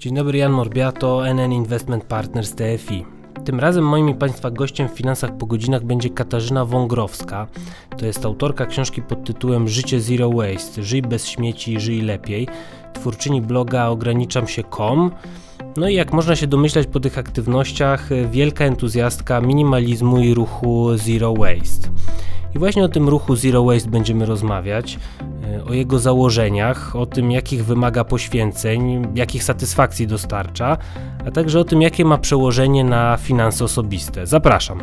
Dzień dobry, Jan Morbiato, NN Investment Partners TFI. Tym razem moim i Państwa gościem w Finansach po godzinach będzie Katarzyna Wągrowska. To jest autorka książki pod tytułem Życie Zero Waste. Żyj bez śmieci, żyj lepiej. Twórczyni bloga ograniczam się.com. No i jak można się domyślać po tych aktywnościach, wielka entuzjastka minimalizmu i ruchu Zero Waste. I właśnie o tym ruchu Zero Waste będziemy rozmawiać, e, o jego założeniach, o tym, jakich wymaga poświęceń, jakich satysfakcji dostarcza, a także o tym, jakie ma przełożenie na finanse osobiste. Zapraszam.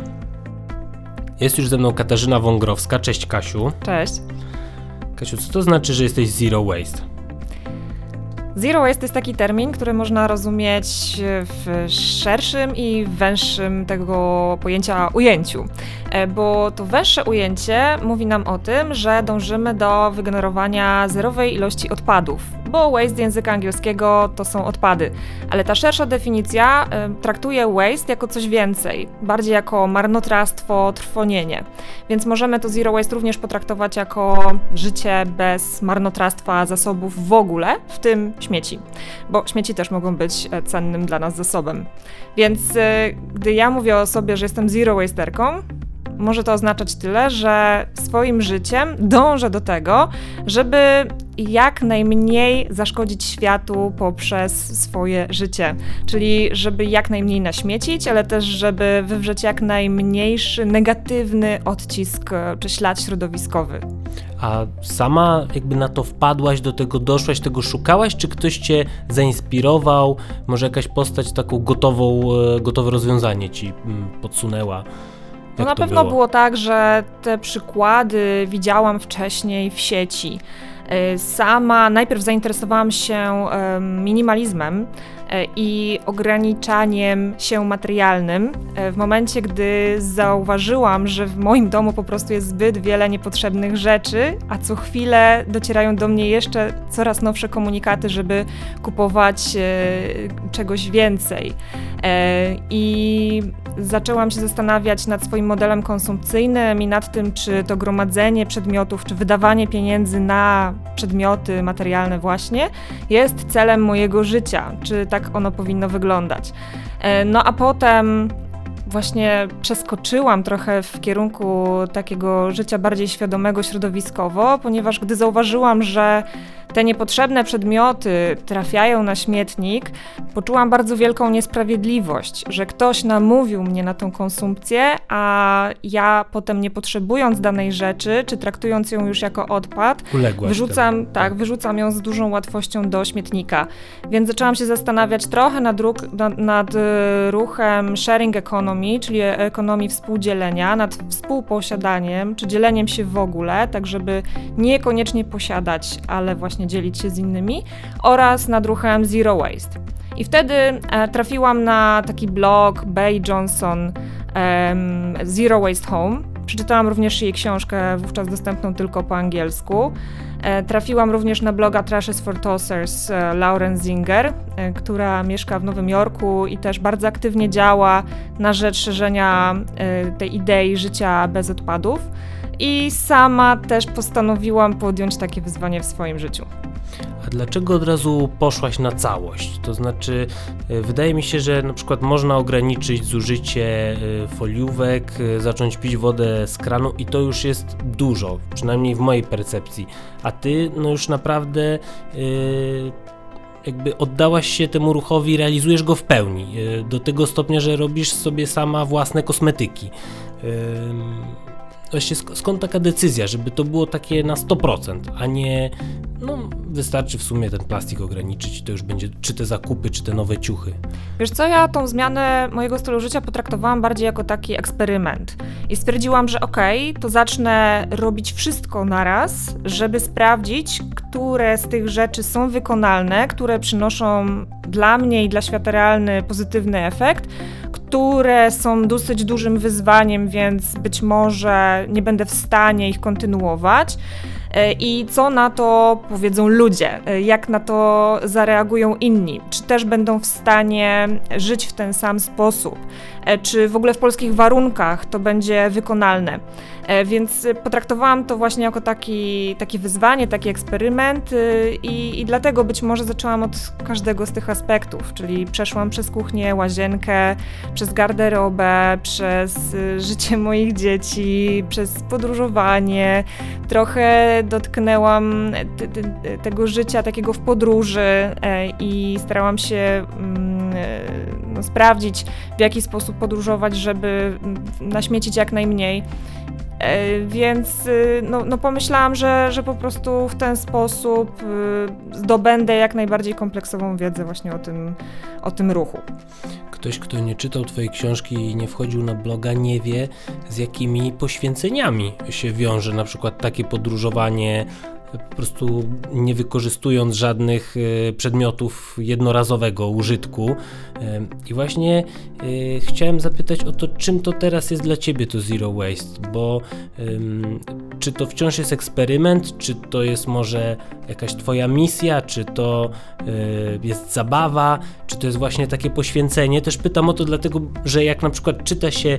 Jest już ze mną Katarzyna Wągrowska. Cześć Kasiu. Cześć. Kasiu, co to znaczy, że jesteś Zero Waste? Zero waste to jest taki termin, który można rozumieć w szerszym i węższym tego pojęcia ujęciu. E, bo to węższe ujęcie mówi nam o tym, że dążymy do wygenerowania zerowej ilości odpadów, bo waste z języka angielskiego to są odpady. Ale ta szersza definicja y, traktuje waste jako coś więcej, bardziej jako marnotrawstwo, trwonienie. Więc możemy to zero waste również potraktować jako życie bez marnotrawstwa zasobów w ogóle, w tym śmieci, bo śmieci też mogą być e, cennym dla nas zasobem. Więc y, gdy ja mówię o sobie, że jestem zero wasterką, może to oznaczać tyle, że swoim życiem dążę do tego, żeby jak najmniej zaszkodzić światu poprzez swoje życie. Czyli żeby jak najmniej naśmiecić, ale też żeby wywrzeć jak najmniejszy negatywny odcisk czy ślad środowiskowy. A sama jakby na to wpadłaś, do tego doszłaś, tego szukałaś, czy ktoś cię zainspirował, może jakaś postać taką gotową, e, gotowe rozwiązanie ci mm, podsunęła? No na pewno było? było tak, że te przykłady widziałam wcześniej w sieci. E, sama najpierw zainteresowałam się minimalizmem i ograniczaniem się materialnym. E, w momencie, gdy zauważyłam, że w moim domu po prostu jest zbyt wiele niepotrzebnych rzeczy, a co chwilę docierają do mnie jeszcze coraz nowsze komunikaty, żeby kupować czegoś więcej. I zaczęłam się zastanawiać nad swoim modelem konsumpcyjnym i nad tym, czy to gromadzenie przedmiotów, czy wydawanie pieniędzy na przedmioty materialne właśnie jest celem mojego życia, czy tak ono powinno wyglądać. E, no a potem właśnie przeskoczyłam trochę w kierunku takiego życia bardziej świadomego środowiskowo, ponieważ gdy zauważyłam, że te niepotrzebne przedmioty trafiają na śmietnik, poczułam bardzo wielką niesprawiedliwość, że ktoś namówił mnie na tą konsumpcję, a ja potem nie potrzebując danej rzeczy, czy traktując ją już jako odpad, Uległaś wyrzucam, tak, wyrzucam ją z dużą łatwością do śmietnika. Więc zaczęłam się zastanawiać trochę nad, ruch, nad, nad e, ruchem sharing economy, czyli ekonomii współdzielenia, nad współposiadaniem, czy dzieleniem się w ogóle, tak żeby niekoniecznie posiadać, ale właśnie właśnie dzielić się z innymi, oraz nad ruchem Zero Waste. I wtedy e, trafiłam na taki blog Bay Johnson Zero Waste Home. Przeczytałam również jej książkę, wówczas dostępną tylko po angielsku. E, trafiłam również na bloga Trashes for Tossers e, Lauren Zinger, e, która mieszka w Nowym Jorku i też bardzo aktywnie działa na rzecz szerzenia e, tej idei życia bez odpadów i sama też postanowiłam podjąć takie wyzwanie w swoim życiu. A dlaczego od razu poszłaś na całość? To znaczy, e, wydaje mi się, że na przykład można ograniczyć zużycie e, foliówek, e, zacząć pić wodę z kranu i to już jest dużo, przynajmniej w mojej percepcji. A ty, no już naprawdę. Yy jakby oddałaś się temu ruchowi, realizujesz go w pełni. Do tego stopnia, że robisz sobie sama własne kosmetyki. Właśnie skąd taka decyzja, żeby to było takie na 100%, a nie wystarczy w sumie ten plastik ograniczyć i to już będzie czy te zakupy, czy te nowe ciuchy. Wiesz co, ja tą zmianę mojego stylu życia potraktowałam bardziej jako taki eksperyment i stwierdziłam, że okej, okay, to zacznę robić wszystko naraz, żeby sprawdzić, które z tych rzeczy są wykonalne, które przynoszą dla mnie i dla świata realny pozytywny efekt, które są dosyć dużym wyzwaniem, więc być może nie będę w stanie ich kontynuować. E, i co na to powiedzą ludzie, e, jak na to zareagują inni, czy też będą w stanie żyć w ten sam sposób, e, czy w ogóle w polskich warunkach to będzie wykonalne. Więc potraktowałam to właśnie jako taki, takie wyzwanie, taki eksperyment i, i dlatego być może zaczęłam od każdego z tych aspektów, czyli przeszłam przez kuchnię, łazienkę, przez garderobę, przez życie moich dzieci, przez podróżowanie, trochę dotknęłam tego życia takiego w podróży e, i starałam się mm, e, no, sprawdzić, w jaki sposób podróżować, żeby naśmiecić jak najmniej. E, więc y, no, no, pomyślałam, że, że po prostu w ten sposób y, zdobędę jak najbardziej kompleksową wiedzę właśnie o tym, o tym ruchu. Ktoś, kto nie czytał Twojej książki i nie wchodził na bloga, nie wie, z jakimi poświęceniami się wiąże na przykład takie podróżowanie po prostu nie wykorzystując żadnych e, przedmiotów jednorazowego użytku. E, I właśnie e, chciałem zapytać o to, czym to teraz jest dla Ciebie to Zero Waste, bo czy to wciąż jest eksperyment, czy to jest może jakaś Twoja misja, czy to jest zabawa, czy to jest właśnie takie poświęcenie. Też pytam o to dlatego, że jak na przykład czyta się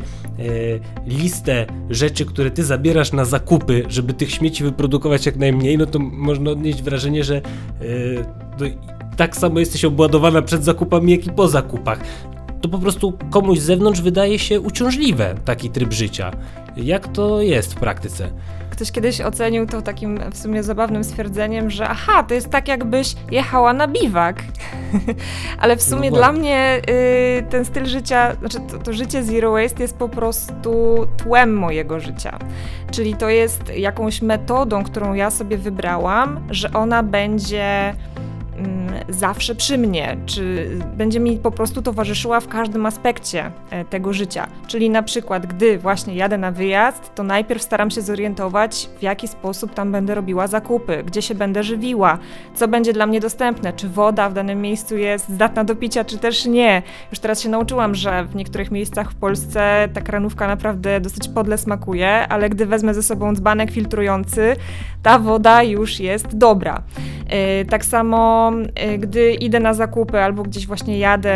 listę rzeczy, które Ty zabierasz na zakupy, żeby tych śmieci wyprodukować jak najmniej, no to można odnieść wrażenie, że yy, tak samo jesteś obładowana przed zakupami, jak i po zakupach. To po prostu komuś z zewnątrz wydaje się uciążliwe taki tryb życia. Jak to jest w praktyce? Ktoś kiedyś ocenił to takim w sumie zabawnym stwierdzeniem, że aha, to jest tak jakbyś jechała na biwak. Ale w sumie no dla mnie y, ten styl życia, znaczy to, to życie zero waste jest po prostu tłem mojego życia. Czyli to jest jakąś metodą, którą ja sobie wybrałam, że ona będzie zawsze przy mnie, czy będzie mi po prostu towarzyszyła w każdym aspekcie e, tego życia. Czyli na przykład, gdy właśnie jadę na wyjazd, to najpierw staram się zorientować, w jaki sposób tam będę robiła zakupy, gdzie się będę żywiła, co będzie dla mnie dostępne, czy woda w danym miejscu jest zdatna do picia, czy też nie. Już teraz się nauczyłam, że w niektórych miejscach w Polsce ta kranówka naprawdę dosyć podle smakuje, ale gdy wezmę ze sobą dzbanek filtrujący, ta woda już jest dobra. E, tak samo, e, gdy idę na zakupy albo gdzieś właśnie jadę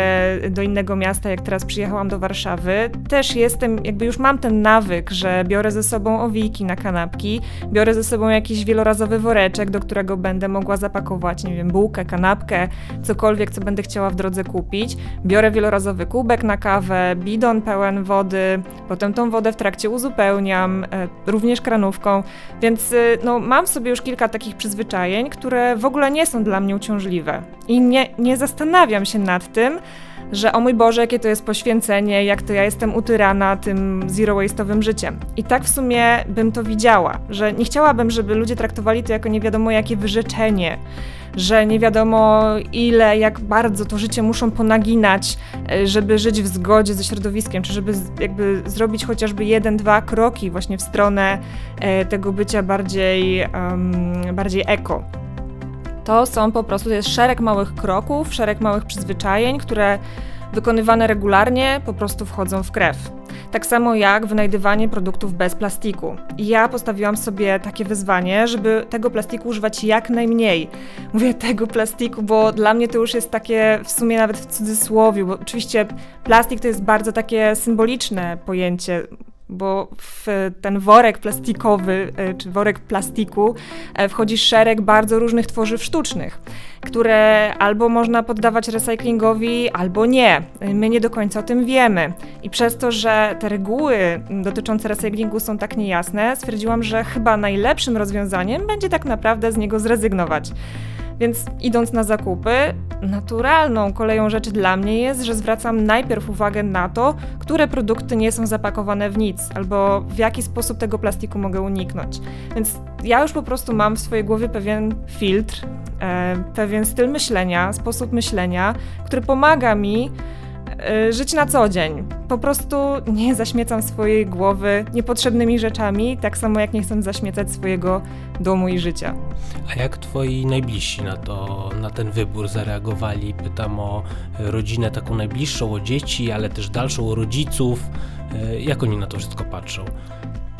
do innego miasta, jak teraz przyjechałam do Warszawy, też jestem, jakby już mam ten nawyk, że biorę ze sobą owiki na kanapki, biorę ze sobą jakiś wielorazowy woreczek, do którego będę mogła zapakować, nie wiem, bułkę, kanapkę, cokolwiek, co będę chciała w drodze kupić. Biorę wielorazowy kubek na kawę, bidon pełen wody, potem tą wodę w trakcie uzupełniam, e, również kranówką, więc no, mam sobie już kilka takich przyzwyczajeń, które w ogóle nie są dla mnie uciążliwe. I nie, nie zastanawiam się nad tym, że o mój Boże, jakie to jest poświęcenie, jak to ja jestem utyrana tym zero waste'owym życiem. I tak w sumie bym to widziała, że nie chciałabym, żeby ludzie traktowali to jako nie wiadomo jakie wyrzeczenie, że nie wiadomo ile, jak bardzo to życie muszą ponaginać, e, żeby żyć w zgodzie ze środowiskiem, czy żeby jakby zrobić chociażby jeden, dwa kroki właśnie w stronę e, tego bycia bardziej, um, bardziej eko. To są po prostu, to jest szereg małych kroków, szereg małych przyzwyczajeń, które wykonywane regularnie po prostu wchodzą w krew. Tak samo jak wynajdywanie produktów bez plastiku. ja postawiłam sobie takie wyzwanie, żeby tego plastiku używać jak najmniej. Mówię tego plastiku, bo dla mnie to już jest takie w sumie nawet w cudzysłowie, bo oczywiście plastik to jest bardzo takie symboliczne pojęcie bo w ten worek plastikowy, e, czy worek plastiku e, wchodzi szereg bardzo różnych tworzyw sztucznych, które albo można poddawać recyklingowi, albo nie. My nie do końca o tym wiemy. I przez to, że te reguły dotyczące recyklingu są tak niejasne, stwierdziłam, że chyba najlepszym rozwiązaniem będzie tak naprawdę z niego zrezygnować. Więc idąc na zakupy, naturalną koleją rzeczy dla mnie jest, że zwracam najpierw uwagę na to, które produkty nie są zapakowane w nic, albo w jaki sposób tego plastiku mogę uniknąć. Więc ja już po prostu mam w swojej głowie pewien filtr, e, pewien styl myślenia, sposób myślenia, który pomaga mi żyć na co dzień. Po prostu nie zaśmiecam swojej głowy niepotrzebnymi rzeczami, tak samo jak nie chcę zaśmiecać swojego domu i życia. A jak twoi najbliżsi na to, na ten wybór zareagowali? Pytam o rodzinę taką najbliższą, o dzieci, ale też dalszą, o rodziców. Y, jak oni na to wszystko patrzą?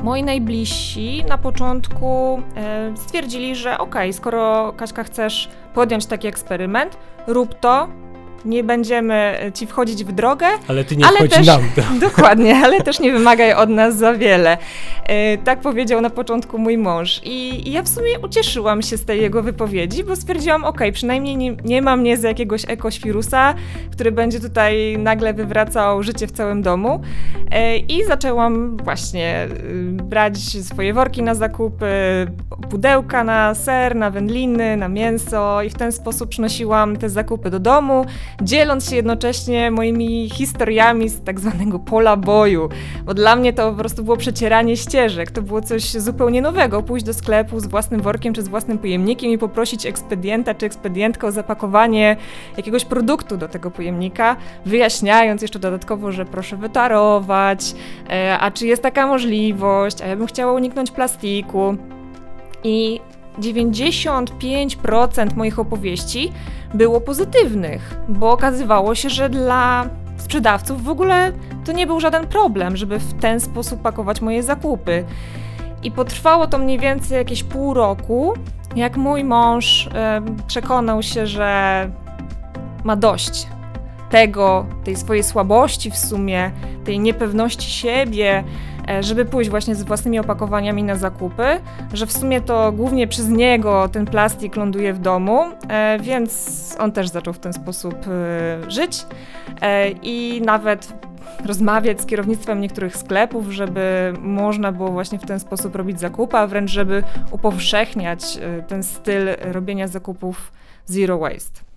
moi najbliżsi na początku e, stwierdzili, że okej, okay, skoro Kaśka chcesz podjąć taki eksperyment, rób to, nie będziemy ci wchodzić w drogę. Ale ty nie ale też, nam. Dokładnie, ale też nie wymagaj od nas za wiele. E, tak powiedział na początku mój mąż. I, I, ja w sumie ucieszyłam się z tej jego wypowiedzi, bo stwierdziłam, ok, przynajmniej nie, nie ma mnie za jakiegoś ekoświrusa, który będzie tutaj nagle wywracał życie w całym domu. E, I zaczęłam właśnie y, brać swoje worki na zakupy, pudełka na ser, na wędliny, na mięso i w ten sposób przynosiłam te zakupy do domu dzieląc się jednocześnie moimi historiami z tak zwanego pola boju, bo dla mnie to po prostu było przecieranie ścieżek, to było coś zupełnie nowego, pójść do sklepu z własnym workiem czy z własnym pojemnikiem i poprosić ekspedienta czy ekspedientkę o zapakowanie jakiegoś produktu do tego pojemnika, wyjaśniając jeszcze dodatkowo, że proszę wytarować, e, a czy jest taka możliwość, a ja bym chciała uniknąć plastiku. I 95% moich opowieści było pozytywnych, bo okazywało się, że dla sprzedawców w ogóle to nie był żaden problem, żeby w ten sposób pakować moje zakupy. I potrwało to mniej więcej jakieś pół roku, jak mój mąż przekonał się, że ma dość tego, tej swojej słabości w sumie, tej niepewności siebie, żeby pójść właśnie z własnymi opakowaniami na zakupy, że w sumie to głównie przez niego ten plastik ląduje w domu, e, więc on też zaczął w ten sposób e, żyć i nawet rozmawiać z kierownictwem niektórych sklepów, żeby można było właśnie w ten sposób robić zakupy, a wręcz żeby upowszechniać ten styl robienia zakupów zero waste.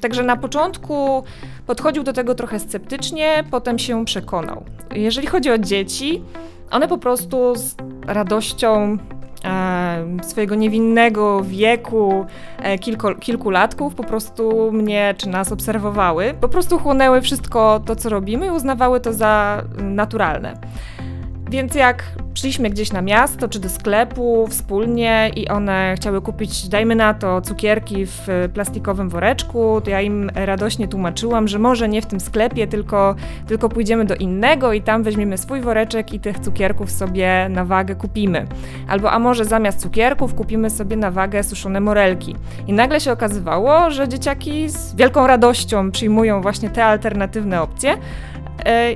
Także na początku podchodził do tego trochę sceptycznie, potem się przekonał. Jeżeli chodzi o dzieci, one po prostu z radością e, swojego niewinnego wieku, e, kilku, kilkulatków, po prostu mnie czy nas obserwowały. Po prostu chłonęły wszystko to, co robimy i uznawały to za naturalne. Więc jak szliśmy gdzieś na miasto czy do sklepu wspólnie i one chciały kupić, dajmy na to, cukierki w plastikowym woreczku, to ja im radośnie tłumaczyłam, że może nie w tym sklepie, tylko, tylko pójdziemy do innego i tam weźmiemy swój woreczek i tych cukierków sobie na wagę kupimy. Albo a może zamiast cukierków kupimy sobie na wagę suszone morelki. I nagle się okazywało, że dzieciaki z wielką radością przyjmują właśnie te alternatywne opcje, E,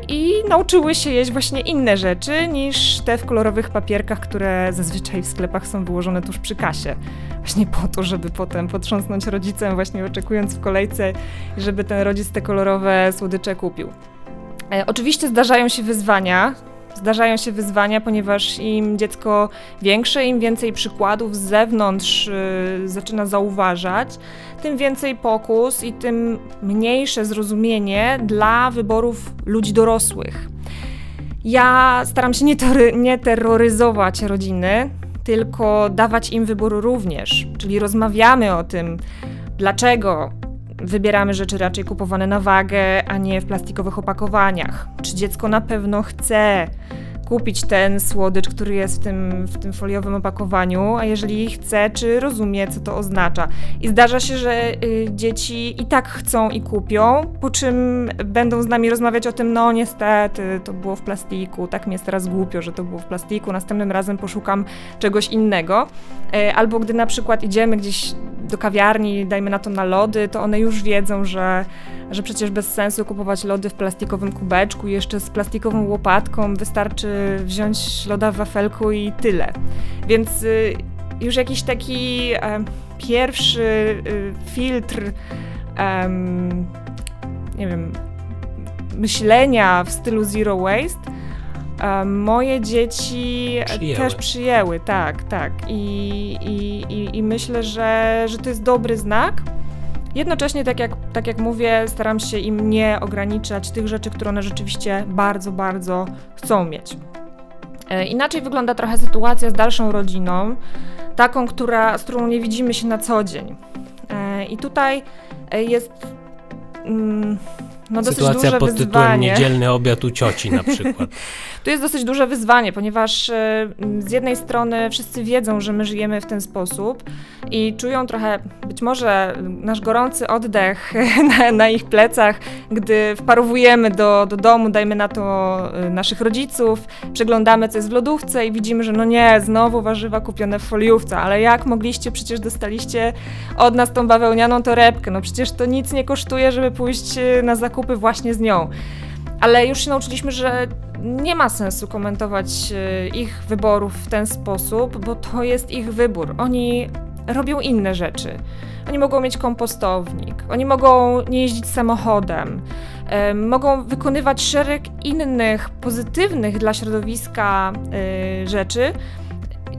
i nauczyły się jeść właśnie inne rzeczy niż te w kolorowych papierkach, które zazwyczaj w sklepach są wyłożone tuż przy kasie. Właśnie po to, żeby potem potrząsnąć rodzicem, właśnie oczekując w kolejce, żeby ten rodzic te kolorowe słodycze kupił. E, oczywiście zdarzają się wyzwania, zdarzają się wyzwania, ponieważ im dziecko większe, im więcej przykładów z zewnątrz yy, zaczyna zauważać, tym więcej pokus i tym mniejsze zrozumienie dla wyborów ludzi dorosłych. Ja staram się nie, nie terroryzować rodziny, tylko dawać im wybór również, czyli rozmawiamy o tym, dlaczego wybieramy rzeczy raczej kupowane na wagę, a nie w plastikowych opakowaniach. Czy dziecko na pewno chce kupić ten słodycz, który jest w tym, w tym foliowym opakowaniu, a jeżeli chce, czy rozumie, co to oznacza. I zdarza się, że y, dzieci i tak chcą i kupią, po czym będą z nami rozmawiać o tym, no niestety, to było w plastiku, tak mi jest teraz głupio, że to było w plastiku, następnym razem poszukam czegoś innego. Y, albo gdy na przykład idziemy gdzieś do kawiarni, dajmy na to na lody, to one już wiedzą, że, że przecież bez sensu kupować lody w plastikowym kubeczku, jeszcze z plastikową łopatką, wystarczy wziąć loda w wafelku i tyle. Więc y, już jakiś taki e, pierwszy y, filtr, nie wiem, myślenia w stylu zero waste Moje dzieci przyjęły. też przyjęły, tak, tak. I, i, i, i myślę, że, że to jest dobry znak. Jednocześnie, tak jak, tak jak mówię, staram się im nie ograniczać tych rzeczy, które one rzeczywiście bardzo, bardzo chcą mieć. E, inaczej wygląda trochę sytuacja z dalszą rodziną, taką, która, z którą nie widzimy się na co dzień. E, I tutaj e, jest. Mm, no, Sytuacja pod tytułem wyzwanie. niedzielny obiad u cioci na przykład. Tu jest dosyć duże wyzwanie, ponieważ e, z jednej strony wszyscy wiedzą, że my żyjemy w ten sposób i czują trochę być może nasz gorący oddech na, na ich plecach, gdy wparowujemy do, do domu, dajmy na to e, naszych rodziców, przeglądamy co jest w lodówce i widzimy, że no nie, znowu warzywa kupione w foliówce, ale jak mogliście, przecież dostaliście od nas tą bawełnianą torebkę, no przecież to nic nie kosztuje, żeby pójść e, na zakupy właśnie z nią. Ale już się nauczyliśmy, że nie ma sensu komentować e, ich wyborów w ten sposób, bo to jest ich wybór. Oni robią inne rzeczy. Oni mogą mieć kompostownik, oni mogą nie jeździć samochodem, e, mogą wykonywać szereg innych pozytywnych dla środowiska e, rzeczy.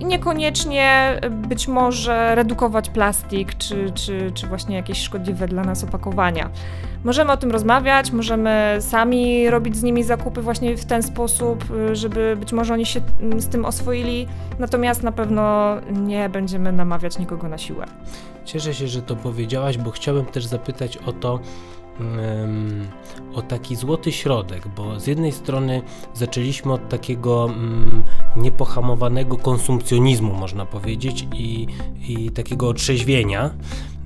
I niekoniecznie być może redukować plastik, czy, czy, czy właśnie jakieś szkodliwe dla nas opakowania. Możemy o tym rozmawiać, możemy sami robić z nimi zakupy właśnie w ten sposób, żeby być może oni się mm, z tym oswoili, natomiast na pewno nie będziemy namawiać nikogo na siłę. Cieszę się, że to powiedziałaś, bo chciałem też zapytać o to, o taki złoty środek, bo z jednej strony zaczęliśmy od takiego mm, niepohamowanego konsumpcjonizmu, można powiedzieć, i, i takiego otrzeźwienia.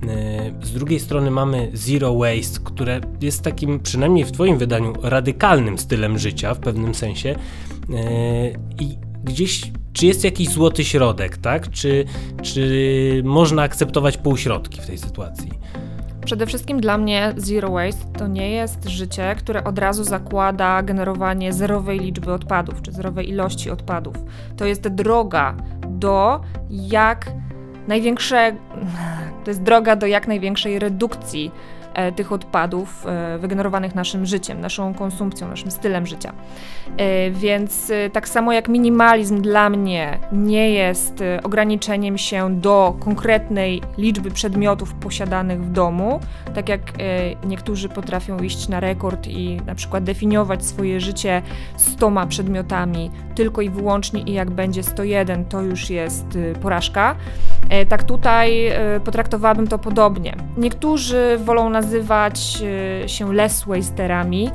E, Z drugiej strony mamy zero waste, które jest takim, przynajmniej w Twoim wydaniu, radykalnym stylem życia w pewnym sensie. E, I gdzieś, czy jest jakiś złoty środek, tak? Czy, czy można akceptować półśrodki w tej sytuacji? Przede wszystkim dla mnie zero waste to nie jest życie, które od razu zakłada generowanie zerowej liczby odpadów czy zerowej ilości odpadów. To jest droga do jak największej, to jest droga do jak największej redukcji tych odpadów e, wygenerowanych naszym życiem, naszą konsumpcją, naszym stylem życia. E, Więc e, tak samo jak minimalizm dla mnie nie jest e, ograniczeniem się do konkretnej liczby przedmiotów posiadanych w domu, tak jak e, niektórzy potrafią iść na rekord i na przykład definiować swoje życie 100 przedmiotami tylko i wyłącznie i jak będzie 101 to już jest e, porażka. E, Tak tutaj e, potraktowałabym to podobnie. Niektórzy wolą nazywać e, się less wasterami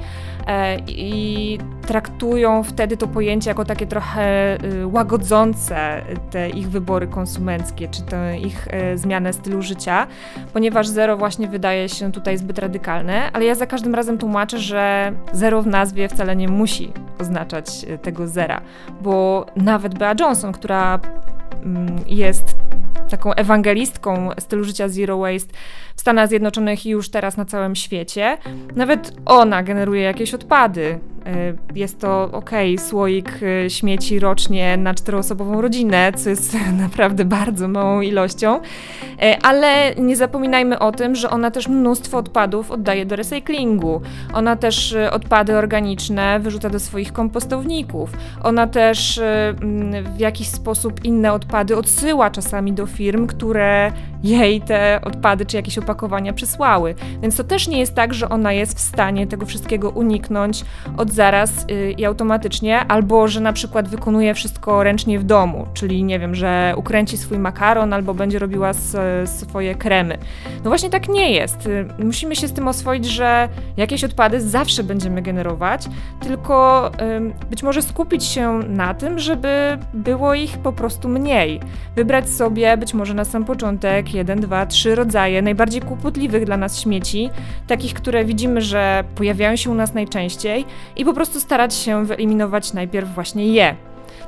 e, i traktują wtedy to pojęcie jako takie trochę e, łagodzące te ich wybory konsumenckie, czy tę ich e, zmianę stylu życia, ponieważ zero właśnie wydaje się tutaj zbyt radykalne, ale ja za każdym razem tłumaczę, że zero w nazwie wcale nie musi oznaczać e, tego zera, bo nawet Bea Johnson, która mm, jest taką ewangelistką stylu życia zero waste w Stanach Zjednoczonych i już teraz na całym świecie. Nawet ona generuje jakieś odpady. Y, Jest to ok, słoik y, śmieci rocznie na czteroosobową rodzinę, co jest naprawdę bardzo małą ilością, Y, ale nie zapominajmy o tym, że ona też mnóstwo odpadów oddaje do recyklingu. Ona też odpady organiczne wyrzuca do swoich kompostowników. Ona też mm, w jakiś sposób inne odpady odsyła czasami do firm, które jej te odpady czy jakieś opakowania przysłały. Więc to też nie jest tak, że ona jest w stanie tego wszystkiego uniknąć od zaraz y, i automatycznie, albo że na przykład wykonuje wszystko ręcznie w domu, czyli nie wiem, że ukręci swój makaron albo będzie robiła swoje kremy. No właśnie tak nie jest. Y, Musimy się z tym oswoić, że jakieś odpady zawsze będziemy generować, tylko być może skupić się na tym, żeby było ich po prostu mniej. Wybrać sobie być może na sam początek jeden, dwa, trzy rodzaje najbardziej kłopotliwych dla nas śmieci, takich, które widzimy, że pojawiają się u nas najczęściej i po prostu starać się wyeliminować najpierw właśnie je.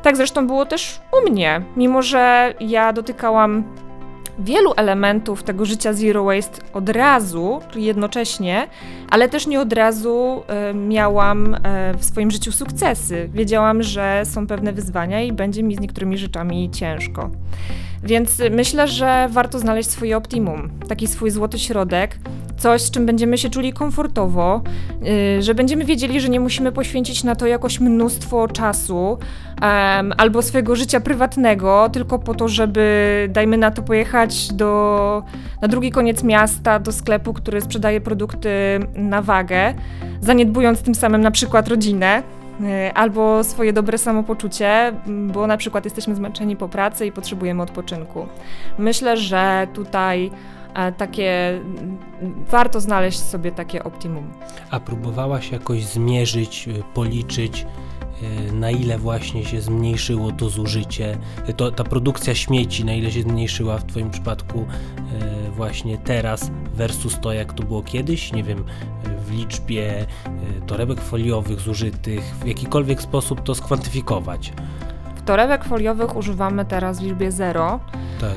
Tak zresztą było też u mnie, mimo że ja dotykałam wielu elementów tego życia zero waste od razu, jednocześnie, ale też nie od razu e, miałam e, w swoim życiu sukcesy. Wiedziałam, że są pewne wyzwania i będzie mi z niektórymi rzeczami ciężko. Więc myślę, że warto znaleźć swoje optimum, taki swój złoty środek, coś, z czym będziemy się czuli komfortowo, yy, że będziemy wiedzieli, że nie musimy poświęcić na to jakoś mnóstwo czasu em, albo swojego życia prywatnego, tylko po to, żeby, dajmy na to, pojechać do, na drugi koniec miasta, do sklepu, który sprzedaje produkty na wagę, zaniedbując tym samym na przykład rodzinę. Y, Albo swoje dobre samopoczucie, bo na przykład jesteśmy zmęczeni po pracy i potrzebujemy odpoczynku. Myślę, że tutaj takie, warto znaleźć sobie takie optimum. A próbowałaś jakoś zmierzyć, y, policzyć, na ile właśnie się zmniejszyło to zużycie, y, to, ta produkcja śmieci, na ile się zmniejszyła w Twoim przypadku właśnie teraz versus to, jak to było kiedyś, nie wiem, w liczbie torebek foliowych zużytych, w jakikolwiek sposób to skwantyfikować. Torebek foliowych używamy teraz w liczbie zero. Tak.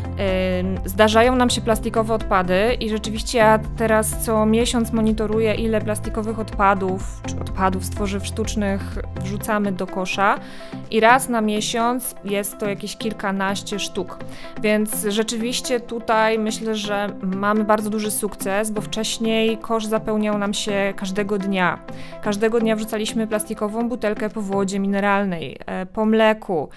Zdarzają nam się plastikowe odpady i rzeczywiście ja teraz co miesiąc monitoruję, ile plastikowych odpadów czy odpadów z tworzyw sztucznych wrzucamy do kosza i raz na miesiąc jest to jakieś kilkanaście sztuk. Więc rzeczywiście tutaj myślę, że mamy bardzo duży sukces, bo wcześniej kosz zapełniał nam się każdego dnia. Każdego dnia wrzucaliśmy plastikową butelkę po wodzie mineralnej, e, po mleku,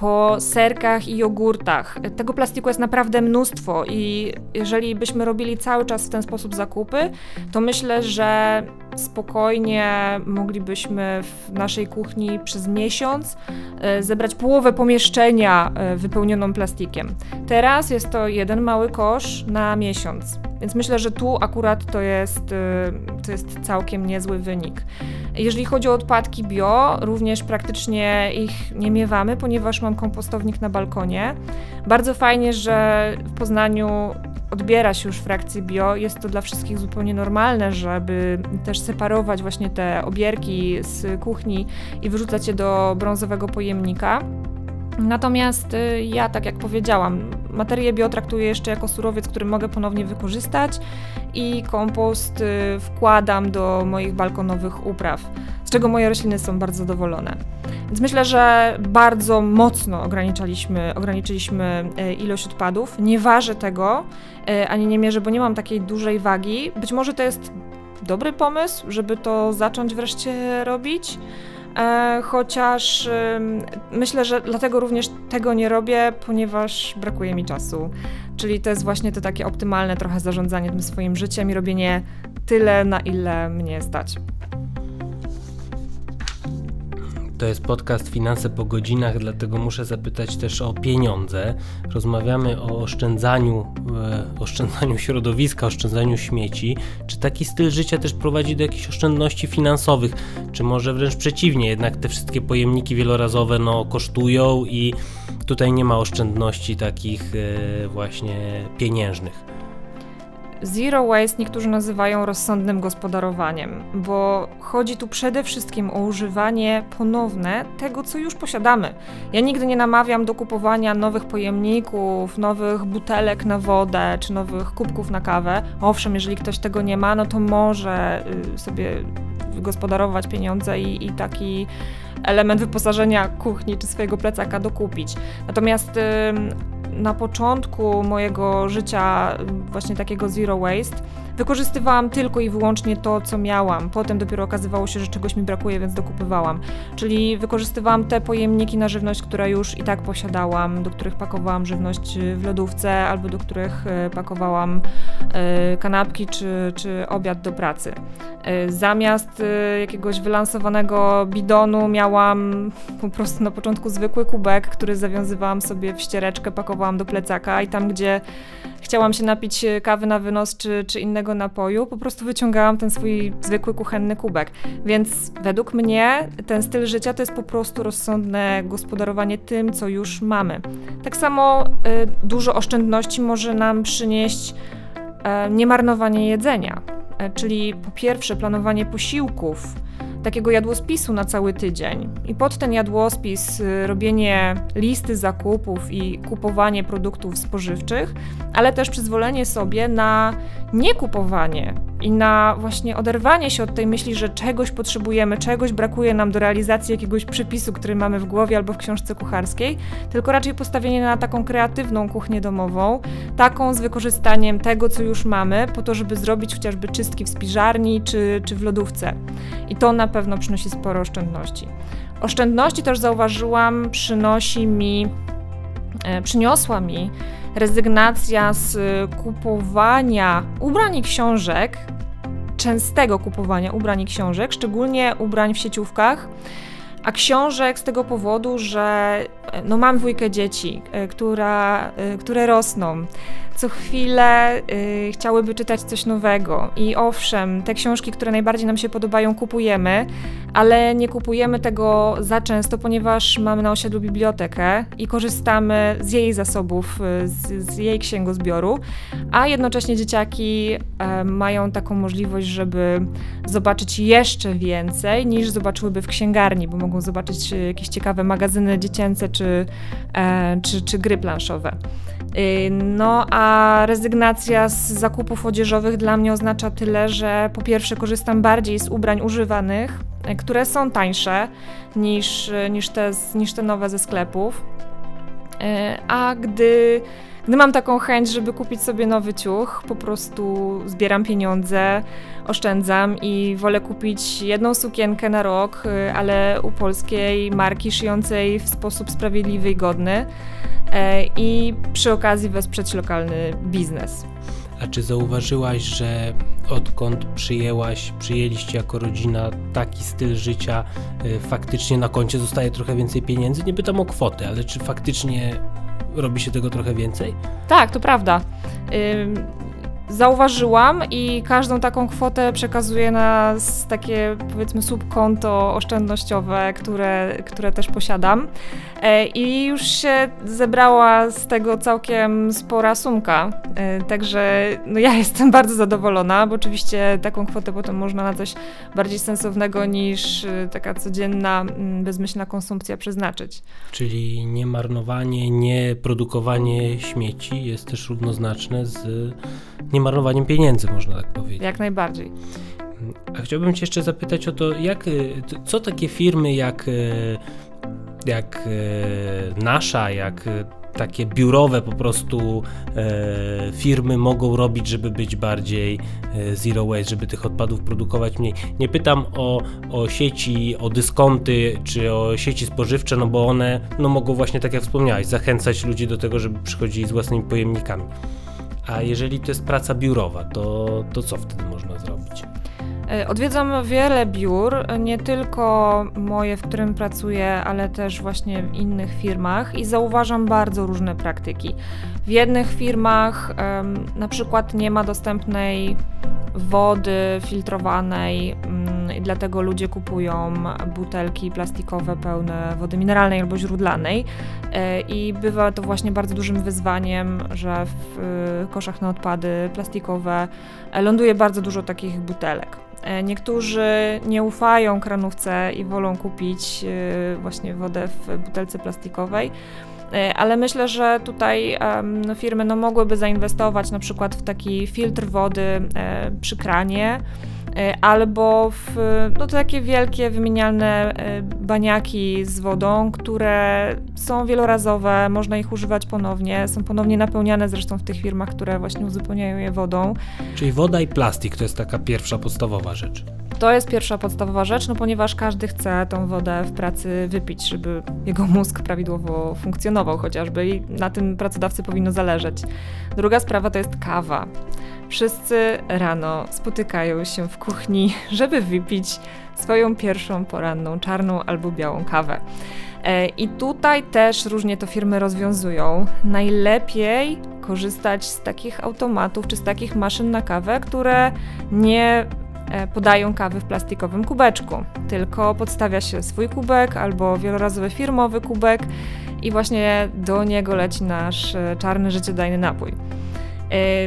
po serkach i jogurtach. Tego plastiku jest naprawdę mnóstwo i jeżeli byśmy robili cały czas w ten sposób zakupy, to myślę, że spokojnie moglibyśmy w naszej kuchni przez miesiąc e, zebrać połowę pomieszczenia e, wypełnioną plastikiem. Teraz jest to jeden mały kosz na miesiąc. Więc myślę, że tu akurat to jest, y, to jest całkiem niezły wynik. Jeżeli chodzi o odpadki bio, również praktycznie ich nie miewamy, ponieważ mam kompostownik na balkonie. Bardzo fajnie, że w Poznaniu odbiera się już frakcję bio. Jest to dla wszystkich zupełnie normalne, żeby też separować właśnie te obierki z kuchni i wyrzucać je do brązowego pojemnika. Natomiast y, ja, tak jak powiedziałam, materię bio traktuję jeszcze jako surowiec, który mogę ponownie wykorzystać i kompost y, wkładam do moich balkonowych upraw, z czego moje rośliny są bardzo zadowolone. Więc myślę, że bardzo mocno ograniczyliśmy, ograniczyliśmy y, ilość odpadów. Nie ważę tego, ani nie mierzę, bo nie mam takiej dużej wagi. Być może to jest dobry pomysł, żeby to zacząć wreszcie robić. E, chociaż myślę, że dlatego również tego nie robię, ponieważ brakuje mi czasu. Czyli to jest właśnie to takie optymalne trochę zarządzanie tym swoim życiem i robienie tyle, na ile mnie stać. To jest podcast Finanse po godzinach, dlatego muszę zapytać też o pieniądze. Rozmawiamy o oszczędzaniu, e, oszczędzaniu środowiska, oszczędzaniu śmieci. Czy taki styl życia też prowadzi do jakichś oszczędności finansowych? Czy może wręcz przeciwnie, jednak te wszystkie pojemniki wielorazowe no, kosztują i tutaj nie ma oszczędności takich e, właśnie pieniężnych? Zero waste niektórzy nazywają rozsądnym gospodarowaniem, bo chodzi tu przede wszystkim o używanie ponowne tego, co już posiadamy. Ja nigdy nie namawiam do kupowania nowych pojemników, nowych butelek na wodę czy nowych kubków na kawę. Owszem, jeżeli ktoś tego nie ma, no to może y, sobie wygospodarować pieniądze i, i taki element wyposażenia kuchni czy swojego plecaka dokupić. Natomiast na początku mojego życia, właśnie takiego zero waste, wykorzystywałam tylko i wyłącznie to, co miałam. Potem dopiero okazywało się, że czegoś mi brakuje, więc dokupywałam. Czyli wykorzystywałam te pojemniki na żywność, które już i tak posiadałam, do których pakowałam żywność w lodówce albo do których e, pakowałam e, kanapki czy, czy obiad do pracy. Zamiast jakiegoś wylansowanego bidonu miałam po prostu na początku zwykły kubek, który zawiązywałam sobie w ściereczkę, pakowałam do plecaka i tam, gdzie chciałam się napić kawy na wynos czy, czy innego napoju, po prostu wyciągałam ten swój zwykły kuchenny kubek. Więc według mnie ten styl życia to jest po prostu rozsądne gospodarowanie tym, co już mamy. Tak samo y, dużo oszczędności może nam przynieść y, niemarnowanie jedzenia, y, czyli po pierwsze planowanie posiłków, takiego jadłospisu na cały tydzień. I pod ten jadłospis y, robienie listy zakupów i kupowanie produktów spożywczych, ale też przyzwolenie sobie na niekupowanie i na właśnie oderwanie się od tej myśli, że czegoś potrzebujemy, czegoś brakuje nam do realizacji jakiegoś przepisu, który mamy w głowie albo w książce kucharskiej, tylko raczej postawienie na taką kreatywną kuchnię domową, taką z wykorzystaniem tego, co już mamy, po to, żeby zrobić chociażby czystki w spiżarni czy, czy w lodówce. I to na pewno przynosi sporo oszczędności. Oszczędności też zauważyłam, przynosi mi, e, przyniosła mi rezygnacja z kupowania ubrań i książek, częstego kupowania ubrań i książek, szczególnie ubrań w sieciówkach. a książek z tego powodu, że no mam dwójkę dzieci, która, które rosną co chwilę y, chciałyby czytać coś nowego. I owszem, te książki, które najbardziej nam się podobają, kupujemy, ale nie kupujemy tego za często, ponieważ mamy na osiedlu bibliotekę i korzystamy z jej zasobów, y, z, z jej księgozbioru, a jednocześnie dzieciaki y, mają taką możliwość, żeby zobaczyć jeszcze więcej niż zobaczyłyby w księgarni, bo mogą zobaczyć y, jakieś ciekawe magazyny dziecięce czy, e, czy, czy gry planszowe. Y, no a rezygnacja z zakupów odzieżowych dla mnie oznacza tyle, że po pierwsze korzystam bardziej z ubrań używanych, y, które są tańsze niż, y, niż, te, niż te nowe ze sklepów. A gdy, gdy mam taką chęć, żeby kupić sobie nowy ciuch, po prostu zbieram pieniądze, oszczędzam i wolę kupić jedną sukienkę na rok, ale u polskiej marki szyjącej w sposób sprawiedliwy i godny i przy okazji wesprzeć lokalny biznes. A czy zauważyłaś, że odkąd przyjęłaś, przyjęliście jako rodzina taki styl życia, e, faktycznie na koncie zostaje trochę więcej pieniędzy? Nie pytam o kwotę, ale czy faktycznie robi się tego trochę więcej? Tak, to prawda zauważyłam i każdą taką kwotę przekazuję na takie powiedzmy subkonto oszczędnościowe, które, które też posiadam. E, I już się zebrała z tego całkiem spora sumka. E, także no ja jestem bardzo zadowolona, bo oczywiście taką kwotę potem można na coś bardziej sensownego niż e, taka codzienna, bezmyślna konsumpcja przeznaczyć. Czyli nie marnowanie, nie produkowanie śmieci jest też równoznaczne z nie marnowaniem pieniędzy, można tak powiedzieć. Jak najbardziej. A chciałbym Cię jeszcze zapytać o to, jak, co takie firmy jak, jak nasza, jak takie biurowe po prostu e, firmy mogą robić, żeby być bardziej e, zero waste, żeby tych odpadów produkować mniej. Nie pytam o, o sieci, o dyskonty czy o sieci spożywcze, no bo one no, mogą właśnie, tak jak wspomniałeś, zachęcać ludzi do tego, żeby przychodzili z własnymi pojemnikami. A jeżeli to jest praca biurowa, to, to co wtedy można zrobić? E, odwiedzam wiele biur, nie tylko moje, w którym pracuję, ale też właśnie w innych firmach i zauważam bardzo różne praktyki. W jednych firmach na przykład nie ma dostępnej wody filtrowanej um, i dlatego ludzie kupują butelki plastikowe pełne wody mineralnej albo źródlanej e, i bywa to właśnie bardzo dużym wyzwaniem, że w e, koszach na odpady plastikowe ląduje bardzo dużo takich butelek. E, niektórzy nie ufają kranówce i wolą kupić e, właśnie wodę w butelce plastikowej. E, ale myślę, że tutaj firmy no, mogłyby zainwestować na przykład w taki filtr wody przy kranie, E, albo w no, takie wielkie wymienialne e, baniaki z wodą, które są wielorazowe, można ich używać ponownie, są ponownie napełniane zresztą w tych firmach, które właśnie uzupełniają je wodą. Czyli woda i plastik to jest taka pierwsza podstawowa rzecz. To jest pierwsza podstawowa rzecz, no ponieważ każdy chce tą wodę w pracy wypić, żeby jego mózg prawidłowo funkcjonował chociażby i na tym pracodawcy powinno zależeć. Druga sprawa to jest kawa. Wszyscy rano spotykają się w kuchni, żeby wypić swoją pierwszą poranną czarną albo białą kawę. E, I tutaj też różnie to firmy rozwiązują. Najlepiej korzystać z takich automatów czy z takich maszyn na kawę, które nie e, podają kawy w plastikowym kubeczku, tylko podstawia się swój kubek albo wielorazowy firmowy kubek i właśnie do niego leci nasz e, czarny życiodajny napój.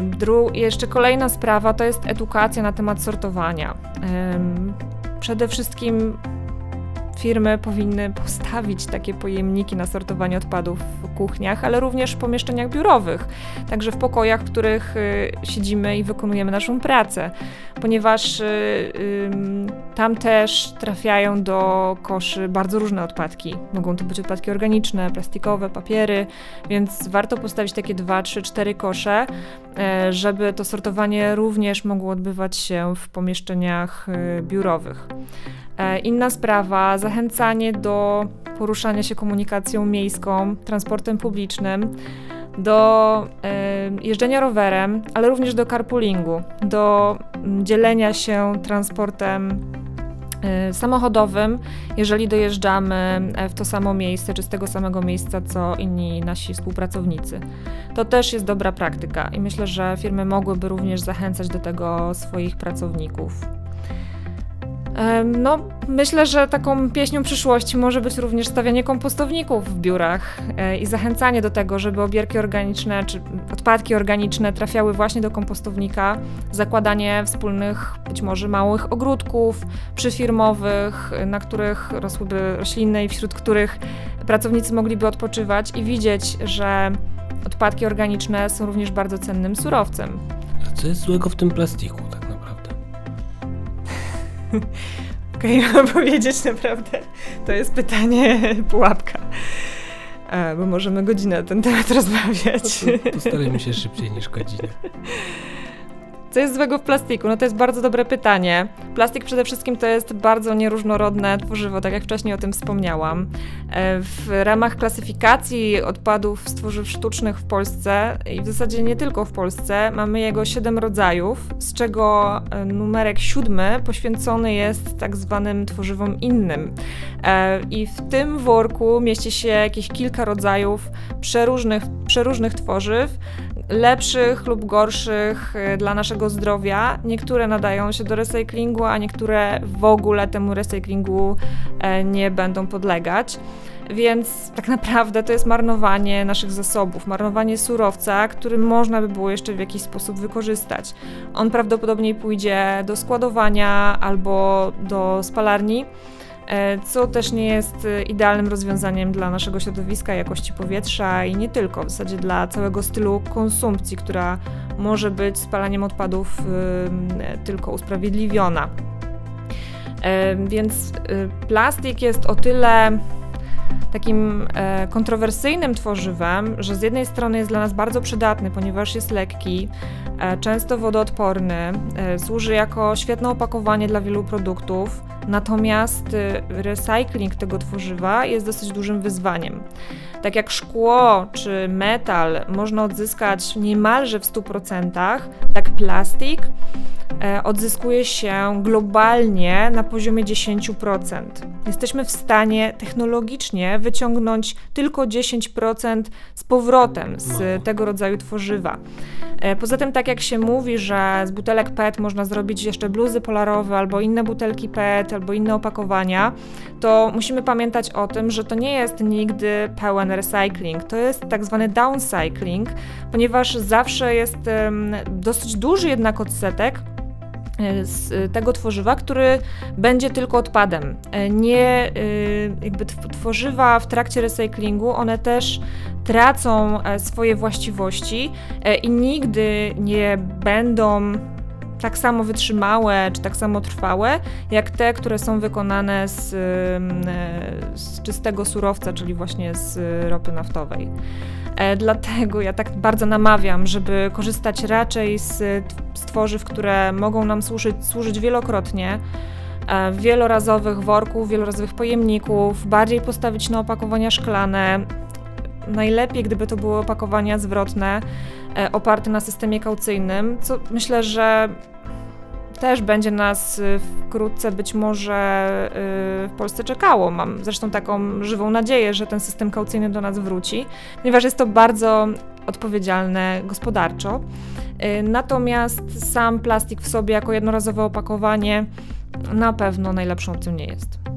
Dru jeszcze kolejna sprawa to jest edukacja na temat sortowania. Przede wszystkim firmy powinny postawić takie pojemniki na sortowanie odpadów kuchniach, ale również w pomieszczeniach biurowych, także w pokojach, w których y, siedzimy i wykonujemy naszą pracę, ponieważ y, tam też trafiają do koszy bardzo różne odpadki. Mogą to być odpadki organiczne, plastikowe, papiery, więc warto postawić takie dwa, trzy, cztery kosze, e, żeby to sortowanie również mogło odbywać się w pomieszczeniach y, biurowych. E, inna sprawa, zachęcanie do poruszania się komunikacją miejską, transportem publicznym, do e, jeżdżenia rowerem, ale również do carpoolingu, do mm, dzielenia się transportem Y, samochodowym, jeżeli dojeżdżamy e, w to samo miejsce, czy z tego samego miejsca, co inni nasi współpracownicy. To też jest dobra praktyka i myślę, że firmy mogłyby również zachęcać do tego swoich pracowników. No, myślę, że taką pieśnią przyszłości może być również stawianie kompostowników w biurach e, i zachęcanie do tego, żeby obierki organiczne czy odpadki organiczne trafiały właśnie do kompostownika, zakładanie wspólnych, być może małych ogródków przyfirmowych, na których rosłyby rośliny i wśród których pracownicy mogliby odpoczywać i widzieć, że odpadki organiczne są również bardzo cennym surowcem. A co jest złego w tym plastiku? Okej, okay, mam powiedzieć naprawdę. To jest pytanie pułapka. E, bo możemy godzinę na ten temat rozmawiać. No Postarajmy się szybciej niż godzinę. Co jest złego w plastiku? No to jest bardzo dobre pytanie. Plastik przede wszystkim to jest bardzo nieróżnorodne tworzywo, tak jak wcześniej o tym wspomniałam. E, w ramach klasyfikacji odpadów z tworzyw sztucznych w Polsce i w zasadzie nie tylko w Polsce mamy jego siedem rodzajów, z czego e, numerek siódmy poświęcony jest tak zwanym tworzywom innym. E, I w tym worku mieści się jakieś kilka rodzajów przeróżnych, przeróżnych tworzyw, lepszych lub gorszych y, dla naszego zdrowia. Niektóre nadają się do recyklingu, a niektóre w ogóle temu recyklingu e, nie będą podlegać. Więc tak naprawdę to jest marnowanie naszych zasobów, marnowanie surowca, który można by było jeszcze w jakiś sposób wykorzystać. On prawdopodobnie pójdzie do składowania albo do spalarni co też nie jest e, idealnym rozwiązaniem dla naszego środowiska, jakości powietrza i nie tylko, w zasadzie dla całego stylu konsumpcji, która może być spalaniem odpadów tylko usprawiedliwiona. E, więc plastik jest o tyle takim kontrowersyjnym tworzywem, że z jednej strony jest dla nas bardzo przydatny, ponieważ jest lekki, często wodoodporny, służy jako świetne opakowanie dla wielu produktów, Natomiast recykling tego tworzywa jest dosyć dużym wyzwaniem. Tak jak szkło czy metal można odzyskać niemalże w 100%, tak plastik e, odzyskuje się globalnie na poziomie 10%. Jesteśmy w stanie technologicznie wyciągnąć tylko 10% z powrotem z tego rodzaju tworzywa. E, poza tym, tak jak się mówi, że z butelek PET można zrobić jeszcze bluzy polarowe albo inne butelki PET albo inne opakowania, to musimy pamiętać o tym, że to nie jest nigdy pełen recycling, to jest tak zwany downcycling, ponieważ zawsze jest dosyć duży jednak odsetek e, z tego tworzywa, który będzie tylko odpadem. E, nie jakby tworzywa w trakcie recyklingu, one też tracą swoje właściwości i nigdy nie będą tak samo wytrzymałe czy tak samo trwałe, jak te, które są wykonane z, z czystego surowca, czyli właśnie z ropy naftowej. E, dlatego ja tak bardzo namawiam, żeby korzystać raczej z, z tworzyw, które mogą nam służyć, służyć wielokrotnie e, wielorazowych worków, wielorazowych pojemników, bardziej postawić na opakowania szklane. Najlepiej, gdyby to były opakowania zwrotne, e, oparte na systemie kaucyjnym, co myślę, że też będzie nas y, wkrótce być może y, w Polsce czekało. Mam zresztą taką żywą nadzieję, że ten system kaucyjny do nas wróci, ponieważ jest to bardzo odpowiedzialne gospodarczo. Y, natomiast sam plastik w sobie jako jednorazowe opakowanie na pewno najlepszą opcją nie jest.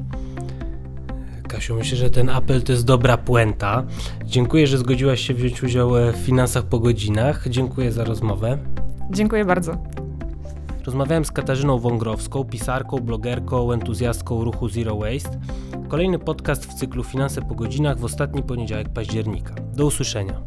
Kasiu, myślę, że ten apel to jest dobra puenta. Dziękuję, że zgodziłaś się wziąć udział w finansach po godzinach. Dziękuję za rozmowę. Dziękuję bardzo. Rozmawiałem z Katarzyną Wągrowską, pisarką, blogerką, entuzjastką ruchu Zero Waste. Kolejny podcast w cyklu Finanse po godzinach w ostatni poniedziałek października. Do usłyszenia.